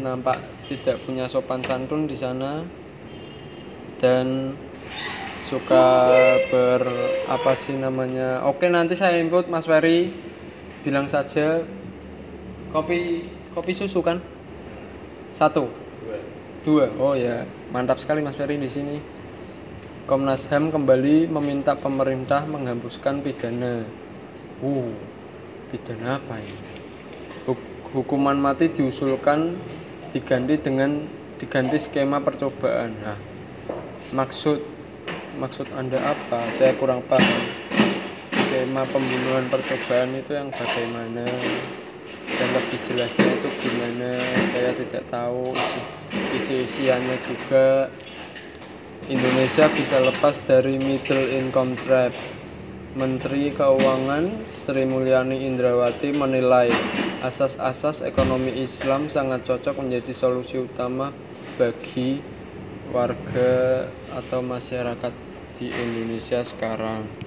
nampak tidak punya sopan santun di sana dan suka ber apa sih namanya oke nanti saya input Mas Ferry bilang saja. Kopi kopi susu kan? Satu? Dua. Oh ya mantap sekali Mas Ferry di sini. Komnas HAM kembali meminta pemerintah menghapuskan pidana. Uh pidana apa ini? Huk- hukuman mati diusulkan diganti dengan diganti skema percobaan. Nah maksud maksud anda apa? Saya kurang paham. Skema pembunuhan percobaan itu yang bagaimana? Dan lebih jelasnya itu gimana? Saya tidak tahu isi isi juga. Indonesia bisa lepas dari middle income trap. Menteri Keuangan Sri Mulyani Indrawati menilai asas-asas ekonomi Islam sangat cocok menjadi solusi utama bagi warga atau masyarakat di Indonesia sekarang.